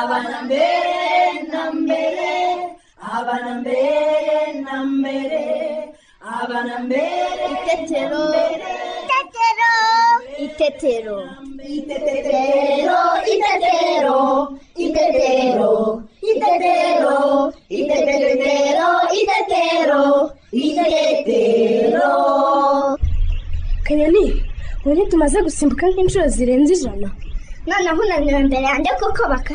abana mbere na mbere abana mbere na mbere abana mbere Itetero. Itetero. Itetero, itetero, itetero, itetero, itetero, itetero, itetero. kanyoni ubu tumaze gusimbuka nk'inshuro zirenze ijana noneho unaniwe imbere yanjye kuko baka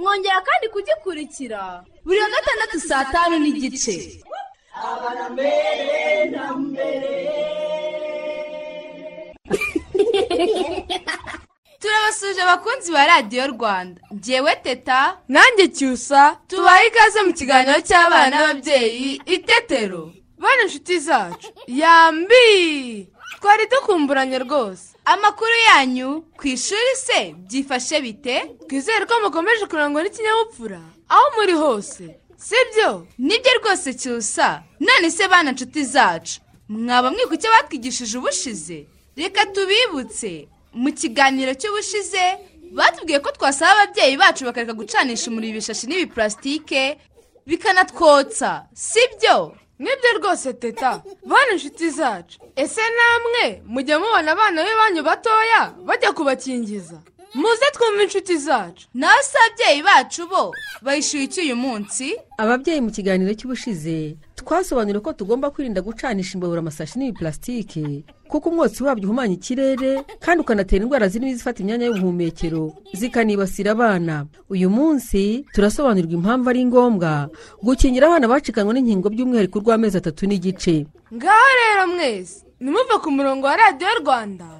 Mwongera kandi kugikurikira. Buri wa gatandatu saa tanu n'igice. Turabasuje abakunzi ba radiyo rwanda. Ngewe teta. Nanjye cyusa. Tubaye ikaze mu kiganiro cy'abana n'ababyeyi itetero bane inshuti zacu. Yambi! Twari dukumburanye rwose amakuru yanyu ku ishuri se byifashe bite? Twizere ko mukomeje kurangwa n'ikinyabupfura. Aho muri hose. Sibyo? Nibyo rwose cyusa. None se bana inshuti zacu mwaba mwibuka icyo batwigishije ubushize? Reka tubibutse. Mu kiganiro cy'ubushize batubwiye ko twasaba ababyeyi bacu bakareka gucanisha umuriro ibishashi n'ibipulasitike bikanatwotsa. Sibyo? Ni byo rwose teta. Bana inshuti zacu. Ese namwe mujya mubona abana b'banyu batoya? Bajya kubakingiza. Muze twumve inshuti zacu. Nawe se ababyeyi bacu bo. Bayishyuye iki uyu munsi? Ababyeyi mu kiganiro cy'ubushize twasobanuriye ko tugomba kwirinda gucanisha imbabura amasashi n'ibipulasitike kuko umwotsi wabyo uhumanya ikirere kandi ukanatera indwara zirimo izifata imyanya y'ubuhumekero zikanibasira abana. Uyu munsi turasobanurirwa impamvu ari ngombwa gukingira abana bacikanywe n'inkingo by'umwihariko rw'amezi atatu n'igice. Ngaho rero mwese nimuve ku murongo wa radiyo rwanda.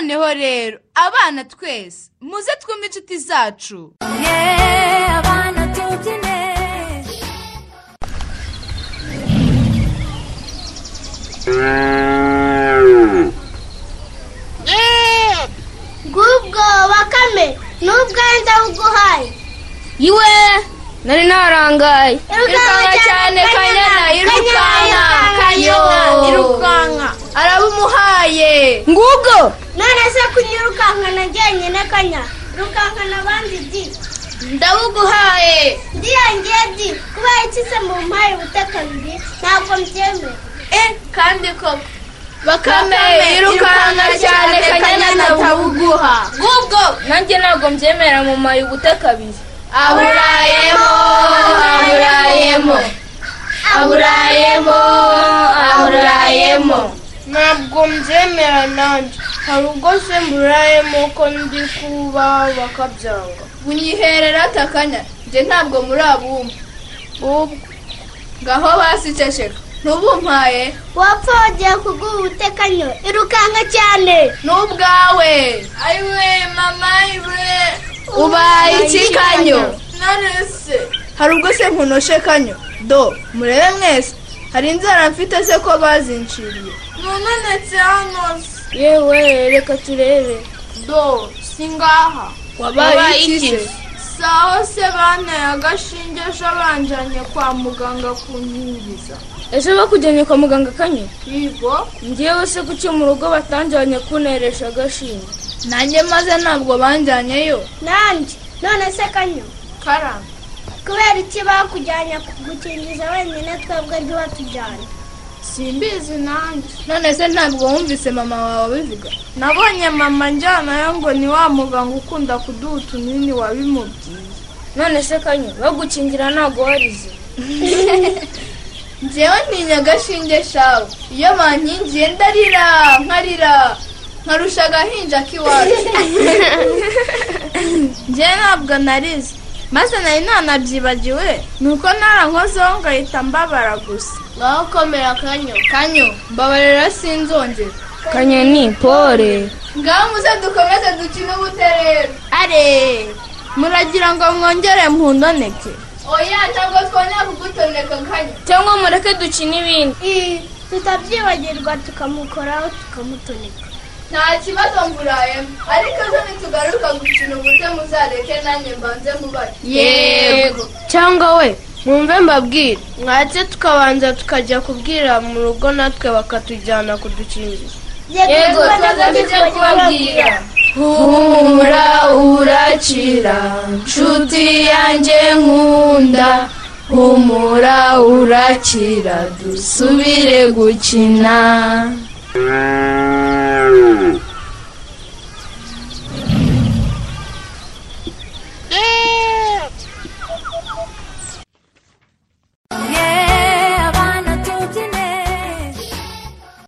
Noneho rero abana twese muze twumve inshuti zacu. Ngubwo bakame nubwo wenda uguhaye. Iwe nari narangaye. Irukanka cyane, Kanyana, irukanka Kanyana, irukanka arabumuhaye. Ngubwo none se kunyirukankana njyenyine kanya. Rukankana abandi di. Ndabuguhaye. Ndiyangiye di. Kubera iki se mu mpaye ubutaka bibiri ntabwo mbyemera e kandi koko bakame irukanka cyane kanyana ntabuguha ngubwo nanjye ntabwo mbyemera mu mayi ubute kabiri aburayemo aburayemo. Aburayemo aburayemo. Ntabwo mbyemera nanjye. Hari ubwo se mburayemo ko ndi kuba bakabyanga bunyiherera takanya njye ntabwo muri abumva ubwo. Ngaho basiceceka ntubumpaye? Wapfa wagiye kuguha ubutekanyo. Irukanka cyane. N'ubwawe. Ayiwe mama iwe ubaye ikikanyo none se hari ubwo se nkunoshe kanyo? Do murebe mwese. Hari inzara mfite se ko bazinciriye nunanetse hano se. Yewe reka turebe. Do si ngaha Wabaye iki? se? saho se banteye agashinge ejo banjanye kwa muganga kunkingiza ejo bakujyanye kwa muganga kanye? Yego. Ngewe se kuki mu rugo batanjyanye kuneresha agashinga nanjye maze ntabwo banjyanyeyo nanjye. None se kanyo karame. Kubera iki bakujyanye gukingiza wenyine twebwe ntibatujyane? Simbizi nanjye. None se ntabwo wumvise mama wawe abivuga? Nabonye mama njyanayo ngo ni wa muganga ukunda kuduha utunini wabimubwiye. None se kanye bagukingira ntabwo warize. Njyewe ntinya agashinge shawe. Iyo bankingiye ndarira nkarira nkarusha agahinja k'iwacu. Njyewe ntabwo narize. Maze nari nanabyibagiwe nuko narankozeho ngahita mbabara gusa. Ngaho komera kanyo kanyo mbabarira sinzongera. Kanyoni pole ngaho muze dukomeze dukine ubuterero are muragira ngo mwongere mpundoneke oya ntabwo twongera kugutoneka kanyo cyangwa mureke dukine ibindi. Tutabyibagirwa tukamukoraho tukamutoneka. Nta kibazo mburayemo ariko ejo nitugaruka gukina ubute muzareke nanjye mbanze mubaye yego cyangwa we mwumve mbabwire. Mwatse tukabanza tukajya kubwira mu rugo natwe bakatujyana kudukingiza. Yego tujye kubabwira. humura urakira nshuti yanjye nkunda. Humura urakira dusubire gukina.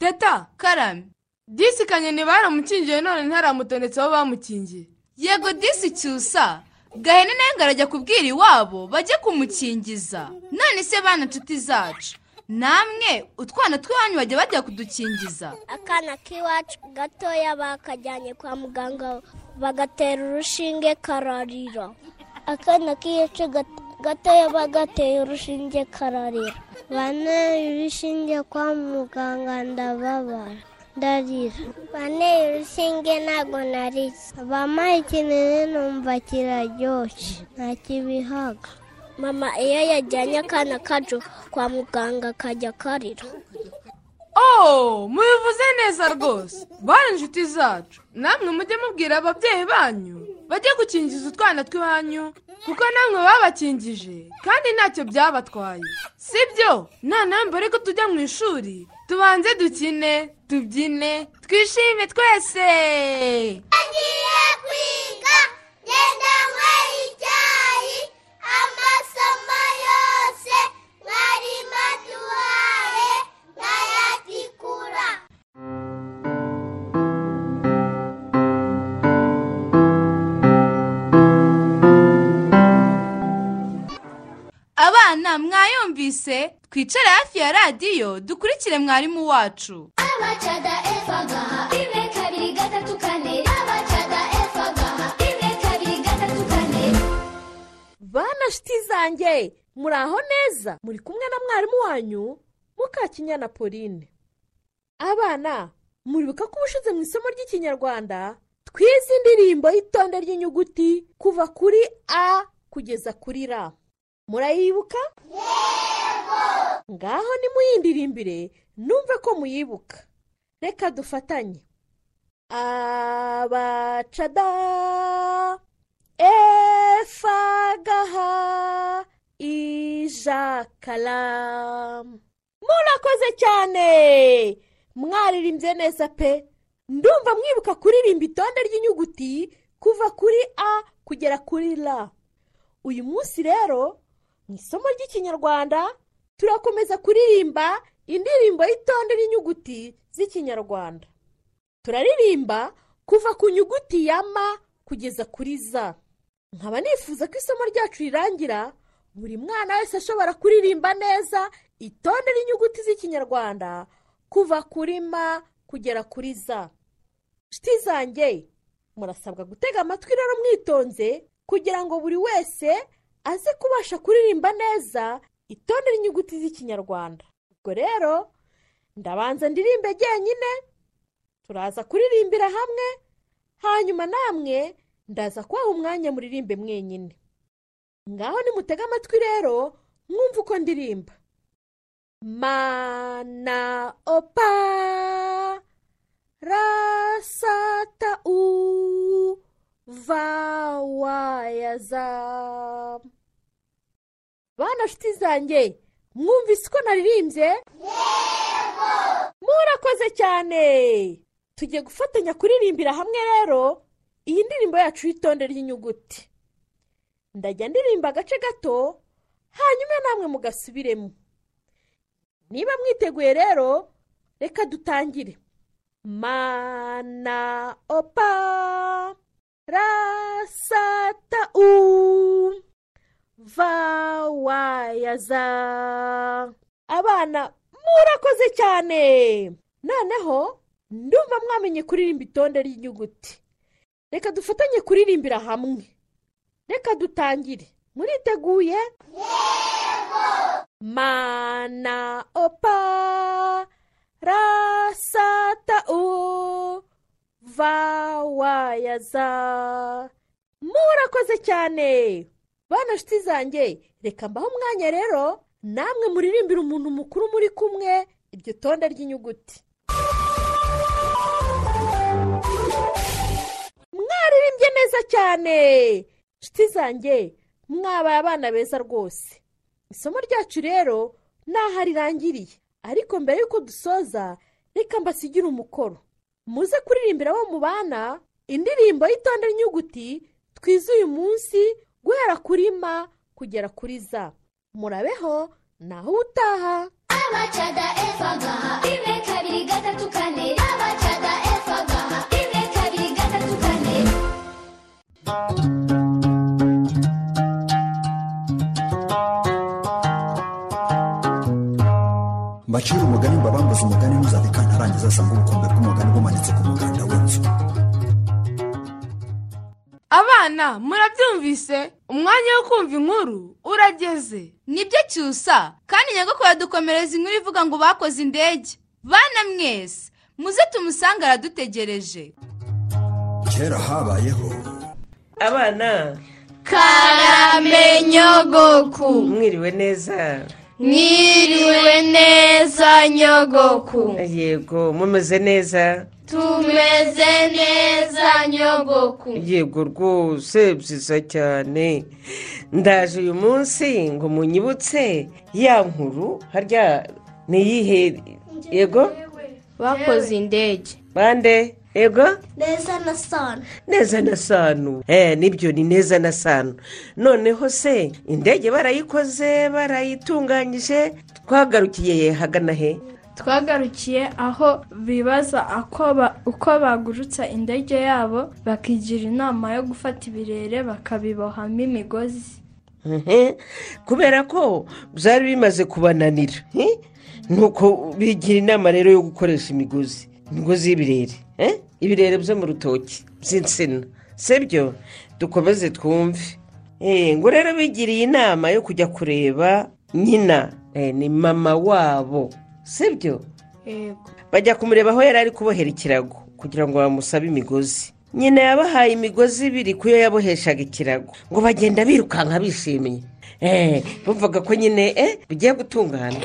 Teta karame disi kanyoni baramukingiye none ntaramutonetse aho bamukingiye. Yego disi cyusa. Gahene nawe ngo arajya kubwira iwabo bajye kumukingiza. None se bana nshuti zacu. Namwe utwana tw'iwanyu bajya bajya kudukingiza. Akana k'iwacu gatoya bakajyanye kwa muganga bagatera urushinge kararira akana k'iwacu gatoya bagateye urushinge kararira. Baneye urushinge kwa muganga ndababara. Ndarira. Baneye urushinge ntabwo narize. Bampaye ikinini numva kiraryoshye. Nta kibihaga. Mama iyo yajyanye akana kacu kwa muganga kajya karira. Oh mubivuze neza rwose. Bana inshuti zacu. Namwe mujye mubwira ababyeyi banyu bajye gukingiza utwana tw'iwanyu kuko namwe babakingije kandi ntacyo byabatwaye. Sibyo? Noneho mbere ko tujya mu ishuri. Tubanze dukine tubyine twishime twese. Agiye kwiga genda nyweye icyayi amasomo twicare hafi ya radiyo. Dukurikire mwarimu wacu. Abacada efagaha rimwe kabiri gatatu kane. Abacada efagaha rimwe kabiri gatatu kane. Bana shiti zanjye muri aho neza? Muri kumwe na mwarimu wanyu mukakinyana pauline. Abana muribuka ko ubushize mu isomo ry'ikinyarwanda twize indirimbo y'itonde ry'inyuguti kuva kuri a kugeza kuri ra murayibuka? Ngaho nimuyindirimbire numve ko muyibuka. Reka dufatanye. Abacada efagaha ijakaramu murakoze cyane! Mwaririmbye neza pe. Ndumva mwibuka kuririmba itonde ry'inyuguti kuva kuri a kugera kuri ra uyu munsi rero mu isomo ry'ikinyarwanda turakomeza kuririmba indirimbo y'itonde ry'inyuguti z'ikinyarwanda. Turaririmba kuva ku nyuguti ya ma kugeza kuri za nkaba nifuza ko isomo ryacu rirangira buri mwana wese ashobora kuririmba neza itonde ry'inyuguti z'ikinyarwanda kuva kuri ma kugera kuri za nshuti zanjye murasabwa gutega amatwi rero mwitonze kugira ngo buri wese aze kubasha kuririmba neza itonde ry'inyuguti z'ikinyarwanda. Ubwo rero ndabanza ndirimbe jyenyine turaza kuririmbira hamwe hanyuma namwe ndaza kubaha umwanya muririmbe mwenyine. Ngaho nimutege amatwi rero mwumve uko ndirimba. Mana opa rasata u vawayaza bana nshuti zanjye mwumvise uko naririmbye murakoze cyane. Tugiye gufatanya kuririmbira hamwe rero. Iyi ndirimbo yacu y'itonde ry'inyuguti. Ndajya ndirimba agace gato hanyuma namwe mugasubiremo. Niba mwiteguye rero reka dutangire. Mana opa! Rasata u vawayaza abana murakoze cyane. Noneho ndumva mwamenye kuririmba itonde ry'inyuguti. Reka dufatanye kuririmbira hamwe. Reka dutangire. Muriteguye? Mana opa. Rasata u vawayaza murakoze cyane. Bana nshuti zanjye reka mbaho umwanya rero namwe muririmbira umuntu mukuru muri kumwe iryo tonde ry'inyuguti. Mwaririmbye neza cyane. Nshuti zanjye mwabaye abana beza rwose. Isomo ryacu rero ntaho rirangiriye. Ariko mbere y'uko dusoza reka mbasigire umukoro. Muze kuririmbira abo mu bana indirimbo y'itonde ry'inyuguti twize uyu munsi guhera kuri ma kugera kuri za. Murabeho naho utaha kantarangiza asanga ubukombe bw'umugani bumanitse ku muganda w'inzu. Abana murabyumvise? Umwanya wo kumva inkuru urageze. Nibyo cyusa. Kandi nyagakuru yadukomereza inkuru ivuga ngo bakoze indege. Bana mwese muze tumusange aradutegereje. Kera habayeho. Abana. Karame nyogoku mwiriwe neza. Mwiriwe neza nyogoku. Yego mumeze neza. Tumeze neza nyogoku. Yego rwose byiza cyane. Ndaje uyu munsi ngo munyibutse ya nkuru harya ni iyihe? Yego? Bakoze indege. Bande? Yego neza na sano neza na sanu eh ni byo ni neza na sanu noneho se indege barayikoze barayitunganyije twagarukiye hagana he? Twagarukiye aho bibaza uko bagurutsa indege yabo bakigira inama yo gufata ibirere bakabibohamo imigozi. Kubera ko byari bimaze kubananira nuko bigira inama rero yo gukoresha imigozi. Imigozi y'ibirere eh? ibirere byo mu rutoki. By'insina sibyo? Dukomeze twumve. Eh, ngo rero bigiriye inama yo kujya kureba nyina eh, ni mama wabo. Sibyo? Bajya kumureba aho yari ari kubohera ikirago kugira ngo bamusabe imigozi. Nyina yabahaye imigozi ibiri ku yo yaboheshaga ikirago. Ngo bagenda birukanka bishimye. Eh, bumvaga ko nyine eh, bigiye gutungana.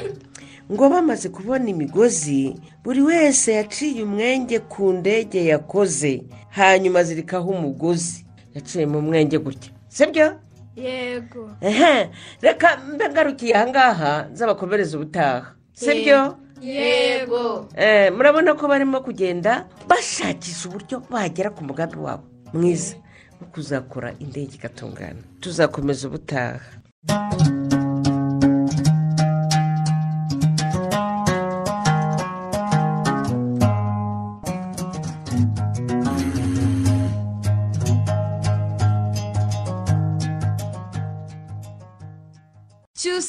Ngo bamaze kubona imigozi buri wese yaciye umwenge ku ndege yakoze hanyuma azirikaho umugozi. Yaciye mu mwenge gutya. Sibyo? Yego. Reka mbe ngarukiye ahangaha nzabakomereza ubutaha. Sibyo? Yego. Eh, murabona ko barimo kugenda bashakisha uburyo bagera ku mugambi wabo mwiza wo kuzakora indege igatungana. Tuzakomeza ubutaha.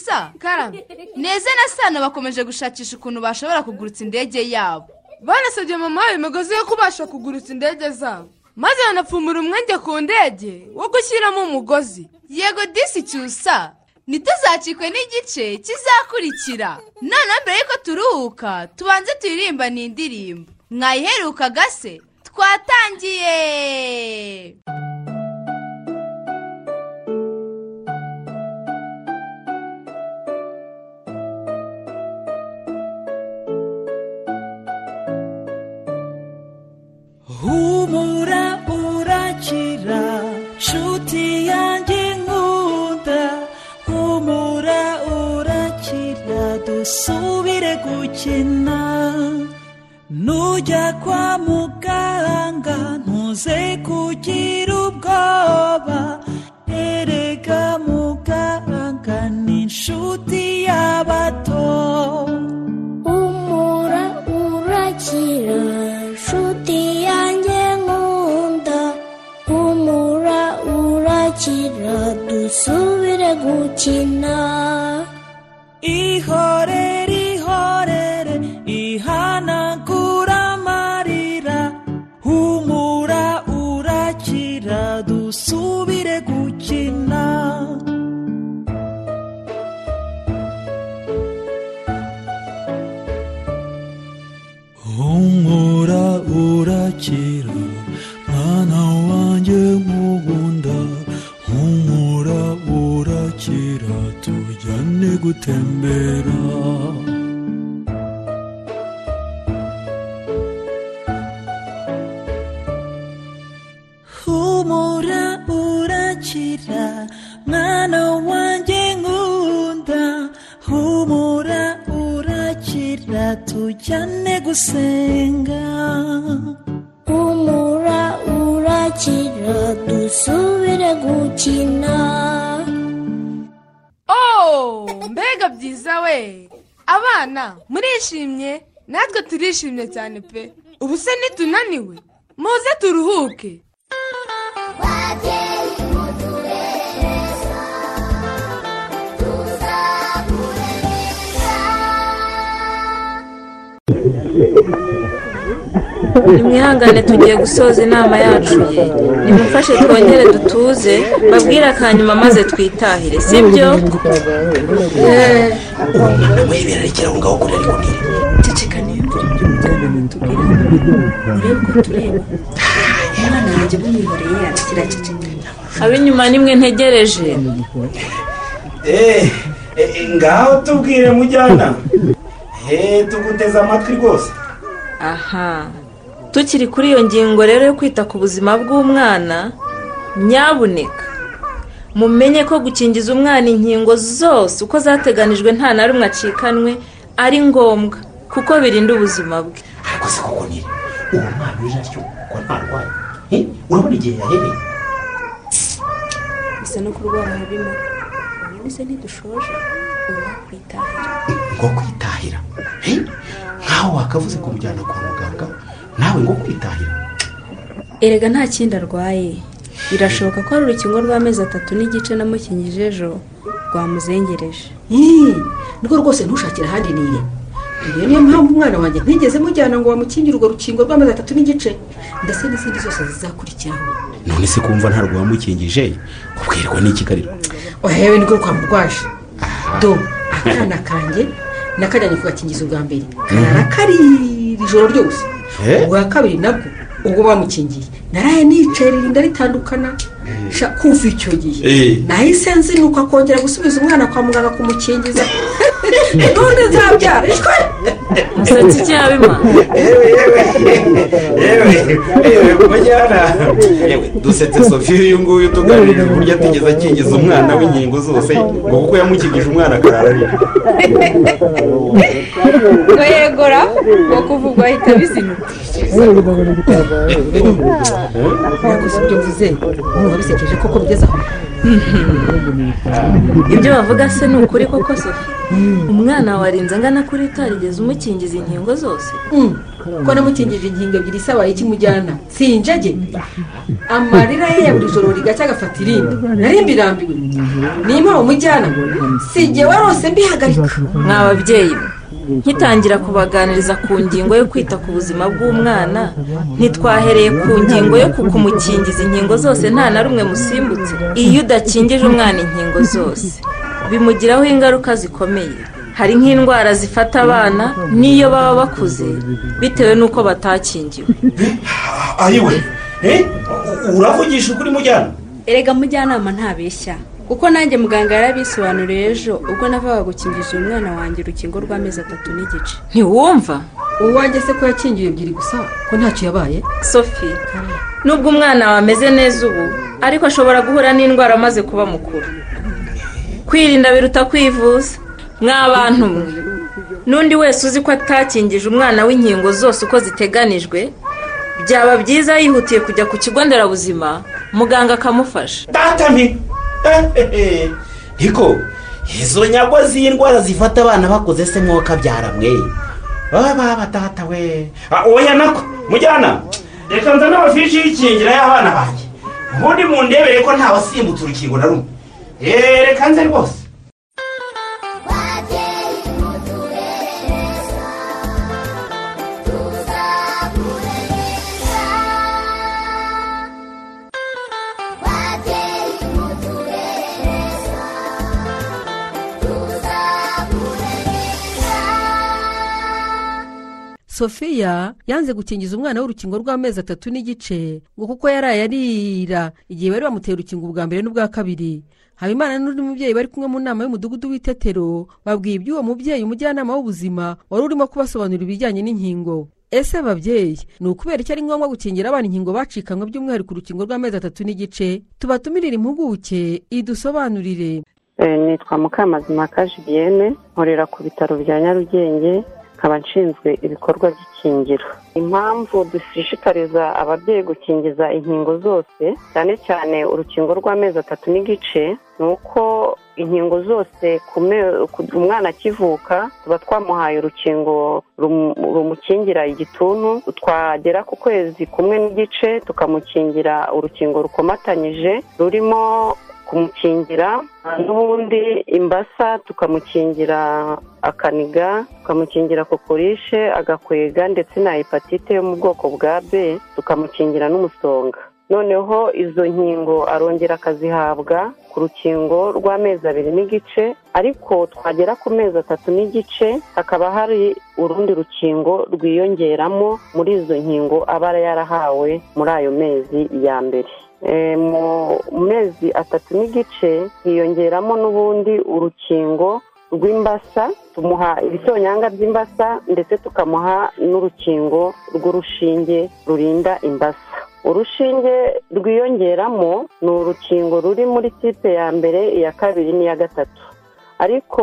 Cyusa karame. Neza na sano bakomeje gushakisha ukuntu bashobora kugurutsa indege yabo. Banasabye mama wabo imigozi yo kubasha kugurutsa indege zabo. Maze banapfumura umwenge ku ndege wo gushyiramo umugozi. Yego disi cyusa ntituzacikwe n'igice kizakurikira. Noneho mbere y'uko turuhuka tubanze turirimba ni indirimbo mwayiherukaga se twatangiye! Urakira nshuti yanjye nkunda humura urakira dusubire gukina nujya kwa muganga ntuze kugira ubwoba erega muganga ni inshuti gukina tujyane gutembera humura urakira mwana wanjye nkunda humura urakira tujyane gusenga. Humura urakira dusubire gukina byiza we. Abana murishimye? Natwe turishimye cyane pe. Ubu se nitunaniwe. Muze turuhuke. Nimwihangane tugiye gusoza inama yacu. Ye nimufashe twongere dutuze babwire akanyuma maze twitahire sibyo ab'inyuma nimwe ntegereje. Eh, eh, ngaho tubwire mujyana. Eh, tuguteze amatwi rwose. Aha. Tukiri kuri iyo ngingo rero yo kwita ku buzima bw'umwana nyabuneka mumenye ko gukingiza umwana inkingo zose uko zateganijwe nta na rumwe acikanwe ari ngombwa kuko birinda ubuzima bwe. Ariko se koko nire uwo mwana uje atyo ko ntarwaye. Eh, urabona igihe yahebeye bisa no kurwara habimo ubundi se ntidushoje ubu wakwitahira ngo kwitahira? Eh, nkaho wakavuze kumujyana kwa muganga nawe ngo kwitahira. Erega nta kindi arwaye. Birashoboka ko ari urukingo rw'amezi atatu n'igice namukingije ejo rwamuzengereje. Nirwo rwose ntushakire ahandi nire iyo niyo mpamvu umwana wanjye ntigeze mujyana ngo bamukingire urwo rukingo rw'amezi atatu n'igice. Ndetse n'izindi zose zizakurikiraho. None se kumva nta rwamukingije? Ubwirwa n'iki karira ohewe nirwo rwamurwaje do akana kanjye nakajyanye ku gakingizo bwa mbere. Karara karira ijoro ryose? Ubwa kabiri nabwo ubwo bamukingiye. Naraye nicaye ririnda ritandukana kuva icyo gihe. Eh. nahise nzinuka kongera gusubiza umwana kwa muganga kumukingiza. None nzabyara. Musatsi iki yabima yewe mujyana. Yewe dusetse sofiya uyu nguyu tuganirije uburyo atigeze akingiza umwana w'inkingo zose ngo kuko yamukingije umwana akarara arira ngo yegora ngo kuvugwa ahita bizinuka yakoze ibyo mvuze bisekeje koko bigeze aho? Ibyo bavuga se ni ukuri koko sofi umwana warinze angana kuri utarigeze umukingiza inkingo zose? Ko namukingije inkingo ebyiri isabaye ikimujyana sinjage amarira ye ya buri joro rigacya agafata irindi nari mbirambiwe. Nimba umujyana si igihe warose mbihagarika mwa babyeyi mwe nkitangira kubaganiriza ku ngingo yo kwita ku buzima bw'umwana ntitwahereye ku ngingo yo kukumukingiza inkingo zose nta na rumwe musimbutse. Iyo udakingije umwana inkingo zose bimugiraho ingaruka zikomeye. Hari nk'indwara zifata abana n'iyo baba bakuze bitewe n'uko batakingiwe. Ayiwe uravugisha ukuri mujyana? Erega mujyanama ntabeshya. Kuko nanjye muganga yarabisobanuriye ejo ubwo navaga gukingiza uyu mwana wanjye urukingo rw'amezi atatu n'igice. Ntiwumva? Uwanjye se ko yakingiwe ebyiri gusa ko ntacyo yabaye? Sofi nubwo umwana wawe ameze neza ubu ariko ashobora guhura n'indwara amaze kuba mukuru. Kwirinda biruta kwivuza. Mw'abantu mwe n'undi wese uzi ko atakingije umwana w'inkingo zose uko ziteganijwe byaba byiza yihutiye kujya ku kigo nderabuzima muganga akamufasha. Data mbi niko izo nyagwa z'indwara zifata abana bakoze se mwoka byaramwe? Baba batata we. Ah, oya nako mujyana. Reka nzane amafishi y'ikingira y'abana banjye. Ubundi mundebere ko ntawasimbutse urukingo na rumwe. Eh, reka nze rwose. Sofiya yanze gukingiza umwana w'urukingo rw'amezi atatu n'igice ngo kuko yaraye arira igihe bari bamuteye urukingo ubwa mbere n'ubwa kabiri. Habimana n'undi mubyeyi bari kumwe mu nama y'umudugudu w'itetero babwiye iby'uwo mubyeyi umujyanama w'ubuzima wari urimo kubasobanurira ibijyanye n'inkingo. Ese babyeyi ni ukubera icyo ari ngombwa gukingira abana inkingo bacikanywe by'umwihariko urukingo rw'amezi atatu n'igice? Tubatumirire impuguke idusobanurire. Nitwa mukamazimaka julienne nkorera ku bitaro bya nyarugenge. Nkaba nshinzwe ibikorwa by'ikingiro. Impamvu dushishikariza ababyeyi gukingiza inkingo zose cyane cyane urukingo rw'amezi atatu n'igice ni uko inkingo zose umwana akivuka tuba twamuhaye urukingo rumukingira igituntu twagera ku kwezi kumwe n'igice tukamukingira urukingo rukomatanyije rurimo kumukingira n'ubundi imbasa tukamukingira akaniga tukamukingira kokorishe agakwega ndetse na hepatite yo mu bwoko bwa b tukamukingira n'umusonga. Noneho izo nkingo arongera akazihabwa ku rukingo rw'amezi abiri n'igice ariko twagera ku mezi atatu n'igice hakaba hari urundi rukingo rwiyongeramo muri izo nkingo aba yarahawe muri ayo mezi ya mbere. Mu mezi atatu n'igice hiyongeramo n'ubundi urukingo rw'imbasa tumuha ibitonyanga by'imbasa ndetse tukamuha n'urukingo rw'urushinge rurinda imbasa. Urushinge rwiyongeramo ni urukingo ruri muri tipe ya mbere iya kabiri n'iya gatatu. Ariko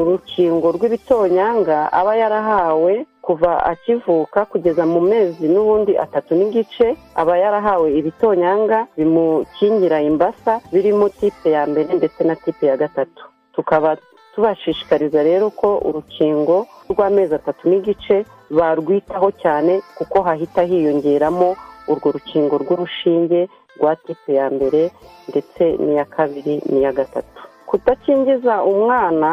urukingo rw'ibitonyanga aba yarahawe kuva akivuka kugeza mu mezi n'ubundi atatu n'igice aba yarahawe ibitonyanga bimukingira imbasa birimo tipe ya mbere ndetse na tipe ya gatatu. Tukaba tubashishikariza rero ko urukingo rw'amezi atatu n'igice barwitaho cyane kuko hahita hiyongeramo urwo rukingo rw'urushinge rwa tipe ya mbere ndetse n'iya kabiri n'iya gatatu. Kudakingiza umwana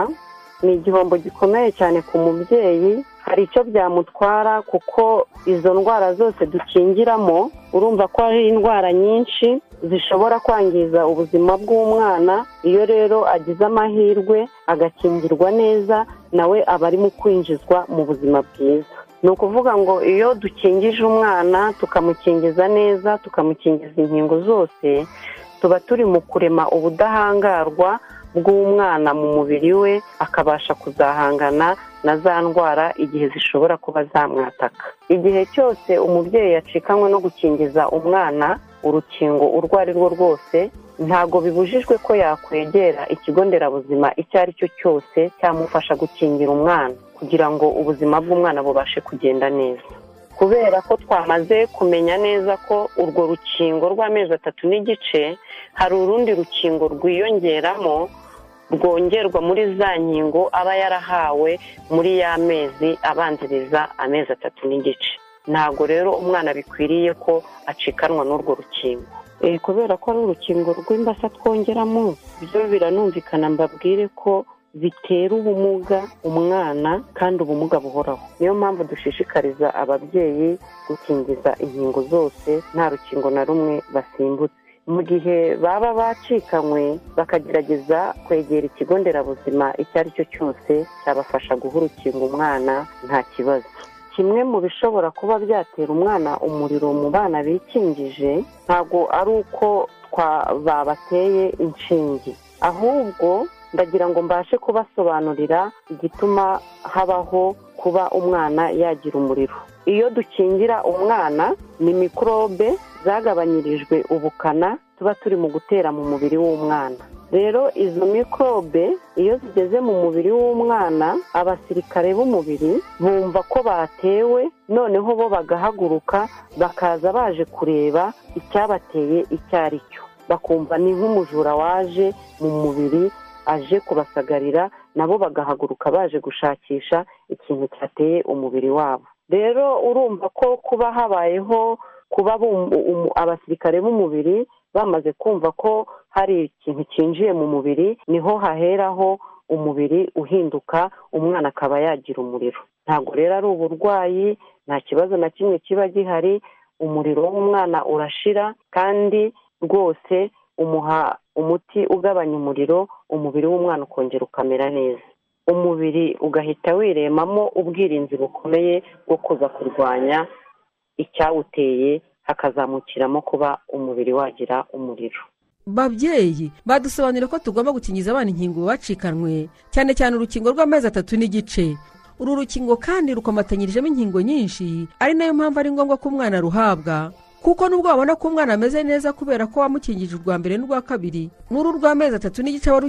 ni igihombo gikomeye cyane ku mubyeyi hari icyo byamutwara kuko izo ndwara zose dukingiramo urumva ko hari indwara nyinshi zishobora kwangiza ubuzima bw'umwana iyo rero agize amahirwe agakingirwa neza nawe aba arimo kwinjizwa mu buzima bwiza. Ni ukuvuga ngo iyo dukingije umwana tukamukingiza neza tukamukingiza inkingo zose tuba turi mu kurema ubudahangarwa bw'umwana mu mubiri we akabasha kuzahangana na za ndwara igihe zishobora kuba zamwataka. Igihe cyose umubyeyi yacikanywe no gukingiza umwana urukingo urwo ari rwo rwose ntabwo bibujijwe ko yakwegera ikigo nderabuzima icyo ari cyo cyose cyamufasha gukingira umwana kugira ngo ubuzima bw'umwana bubashe kugenda neza. Kubera ko twamaze kumenya neza ko urwo rukingo rw'amezi atatu n'igice hari urundi rukingo rwiyongeramo rwongerwa muri za nkingo aba yarahawe muri ya mezi abanziriza amezi atatu n'igice. Ntabwo rero umwana bikwiriye ko acikanwa n'urwo rukingo. Kubera ko ari urukingo rw'imbasa twongeramo byo biranumvikana mbabwire ko bitera ubumuga umwana kandi ubumuga buhoraho. Niyo mpamvu dushishikariza ababyeyi gukingiza inkingo zose nta rukingo na rumwe basimbutse. Mu gihe baba bacikanywe bakagerageza kwegera ikigo nderabuzima icyo ari cyo cyose cyabafasha guha urukingo umwana nta kibazo. Kimwe mu bishobora kuba byatera umwana umuriro mu bana bikingije ntabwo ari uko babateye inshinge. Ahubwo ndagira ngo mbashe kubasobanurira igituma habaho kuba umwana yagira umuriro. Iyo dukingira umwana ni mikorobe zagabanyirijwe ubukana tuba turi mu gutera mu mubiri w'umwana. Rero izo mikorobe iyo zigeze mu mubiri w'umwana abasirikare b'umubiri bumva ko batewe noneho bo bagahaguruka bakaza baje kureba icyabateye icyo ari cyo. Bakumva ni nk'umujura waje mu mubiri aje kubasagarira nabo bagahaguruka baje gushakisha ikintu cyateye umubiri wabo. Rero urumva ko kuba habayeho kuba abasirikare b'umubiri bamaze kumva ko hari ikintu cyinjiye mu mubiri ni ho haheraho umubiri uhinduka umwana akaba yagira umuriro. Ntabwo rero ari uburwayi nta kibazo na kimwe kiba gihari umuriro w'umwana urashira kandi rwose umuha umuti ugabanya umuriro umubiri w'umwana ukongera ukamera neza. Umubiri ugahita wiremamo ubwirinzi bukomeye bwo kuza kurwanya icyawuteye hakazamukiramo kuba umubiri wagira umuriro. Babyeyi badusobanurira ko tugomba gukingiza abana inkingo bacikanwe cyane cyane urukingo rw'amezi atatu n'igice. Uru rukingo kandi rukomatanyirijemo inkingo nyinshi ari na yo mpamvu ari ngombwa ko umwana aruhabwa. Kuko nubwo wabona ko umwana ameze neza kubera ko wamukingije urwa mbere n'urwa kabiri n'uru rw'amezi atatu n'igice aba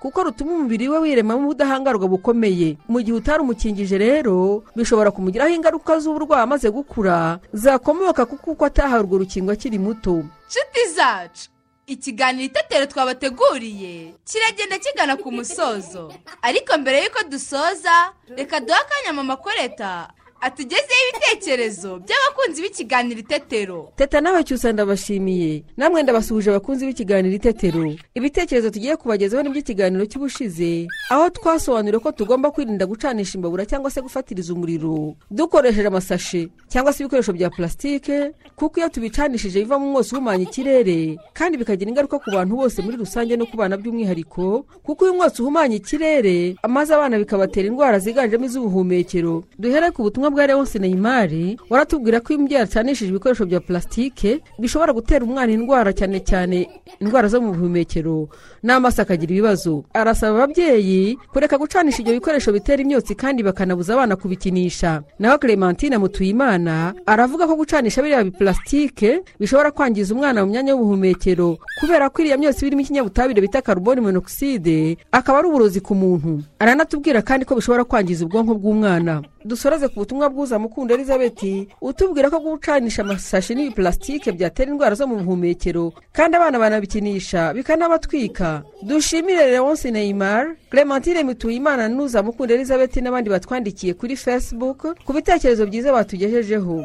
kuko rutuma umubiri we wiremamo ubudahangarwa bukomeye. Mu gihe utarumukingije rero bishobora kumugiraho ingaruka z'uburwayi amaze gukura zakomoka kuko uko atahawe urwo rukingo akiri muto. Nshuti zacu ikiganiro itetero twabateguriye kiragenda kigana ku musozo. Ariko mbere y'uko dusoza reka duhe akanya mama koreta atugezeho ibitekerezo by'abakunzi b'ikiganiro itetero. Teta nawe cyusa ndabashimiye. Namwe ndabasuhuje abakunzi b'ikiganiro itetero. Ibitekerezo tugiye kubagezaho ni by'ikiganiro cy'ubushize. Aho twasobanuriye ko tugomba kwirinda gucanisha imbabura cyangwa se gufatiriza umuriro. Dukoresheje amasashe cyangwa se ibikoresho bya plasitike kuko iyo tubicanishije bivamo umwotsi uhumanya ikirere kandi bikagira ingaruka ku bantu bose muri rusange no ku bana by'umwihariko kuko uyu mwotsi uhumanya ikirere maze abana bikabatera indwara ziganjemo iz'ubuhumekero. Duhere ku butumwa bwa leonce neymari waratubwira ko iyo umubyeyi acanishije ibikoresho bya plasitike bishobora gutera umwana indwara cyane cyane indwara zo mu buhumekero n'amaso akagira ibibazo. Arasaba ababyeyi kureka gucanisha ibyo bikoresho bitera imyotsi kandi bakanabuza abana kubikinisha. Naho clementine mutuyimana aravuga ko gucanisha biriya bipulasitike bishobora kwangiza umwana mu myanya y'ubuhumekero kubera ko iriya myotsi birimo ikinyabutabire bita carbone monoxide akaba ari uburozi ku muntu. Aranatubwira kandi ko bishobora kwangiza ubwonko bw'umwana. Dusoreze ku butumwa bw'uza mukunda elizabeth utubwira ko gucanisha amasashi n'ibipulasitike byatera indwara zo mu buhumekero kandi abana banabikinisha bikanabatwika. Dushimire leonce neymar clementine mituyimana n'uza mukunda elizabeth n'abandi batwandikiye kuri facebook ku bitekerezo byiza batugejejeho.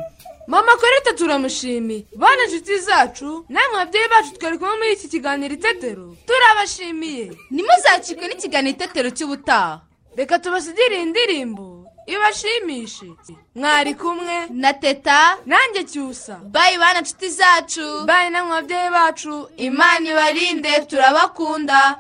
Mama koreta turamushimiye. Bana inshuti zacu namwe babyeyi bacu twari kumwe muri iki kiganiro itetero. Turabashimiye. Ntimuzacikwe n'ikiganiro itetero cy'ubutaha. Reka tubasigire iyi ndirimbo. Ibashimishe mwari kumwe na teta nanjye cyusa. bayi bana inshuti zacu. Bayi babyeyi bacu imana ibarinde turabakunda.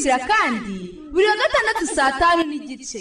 Kugikurikira kandi buri wa gatandatu saa tanu n'igice.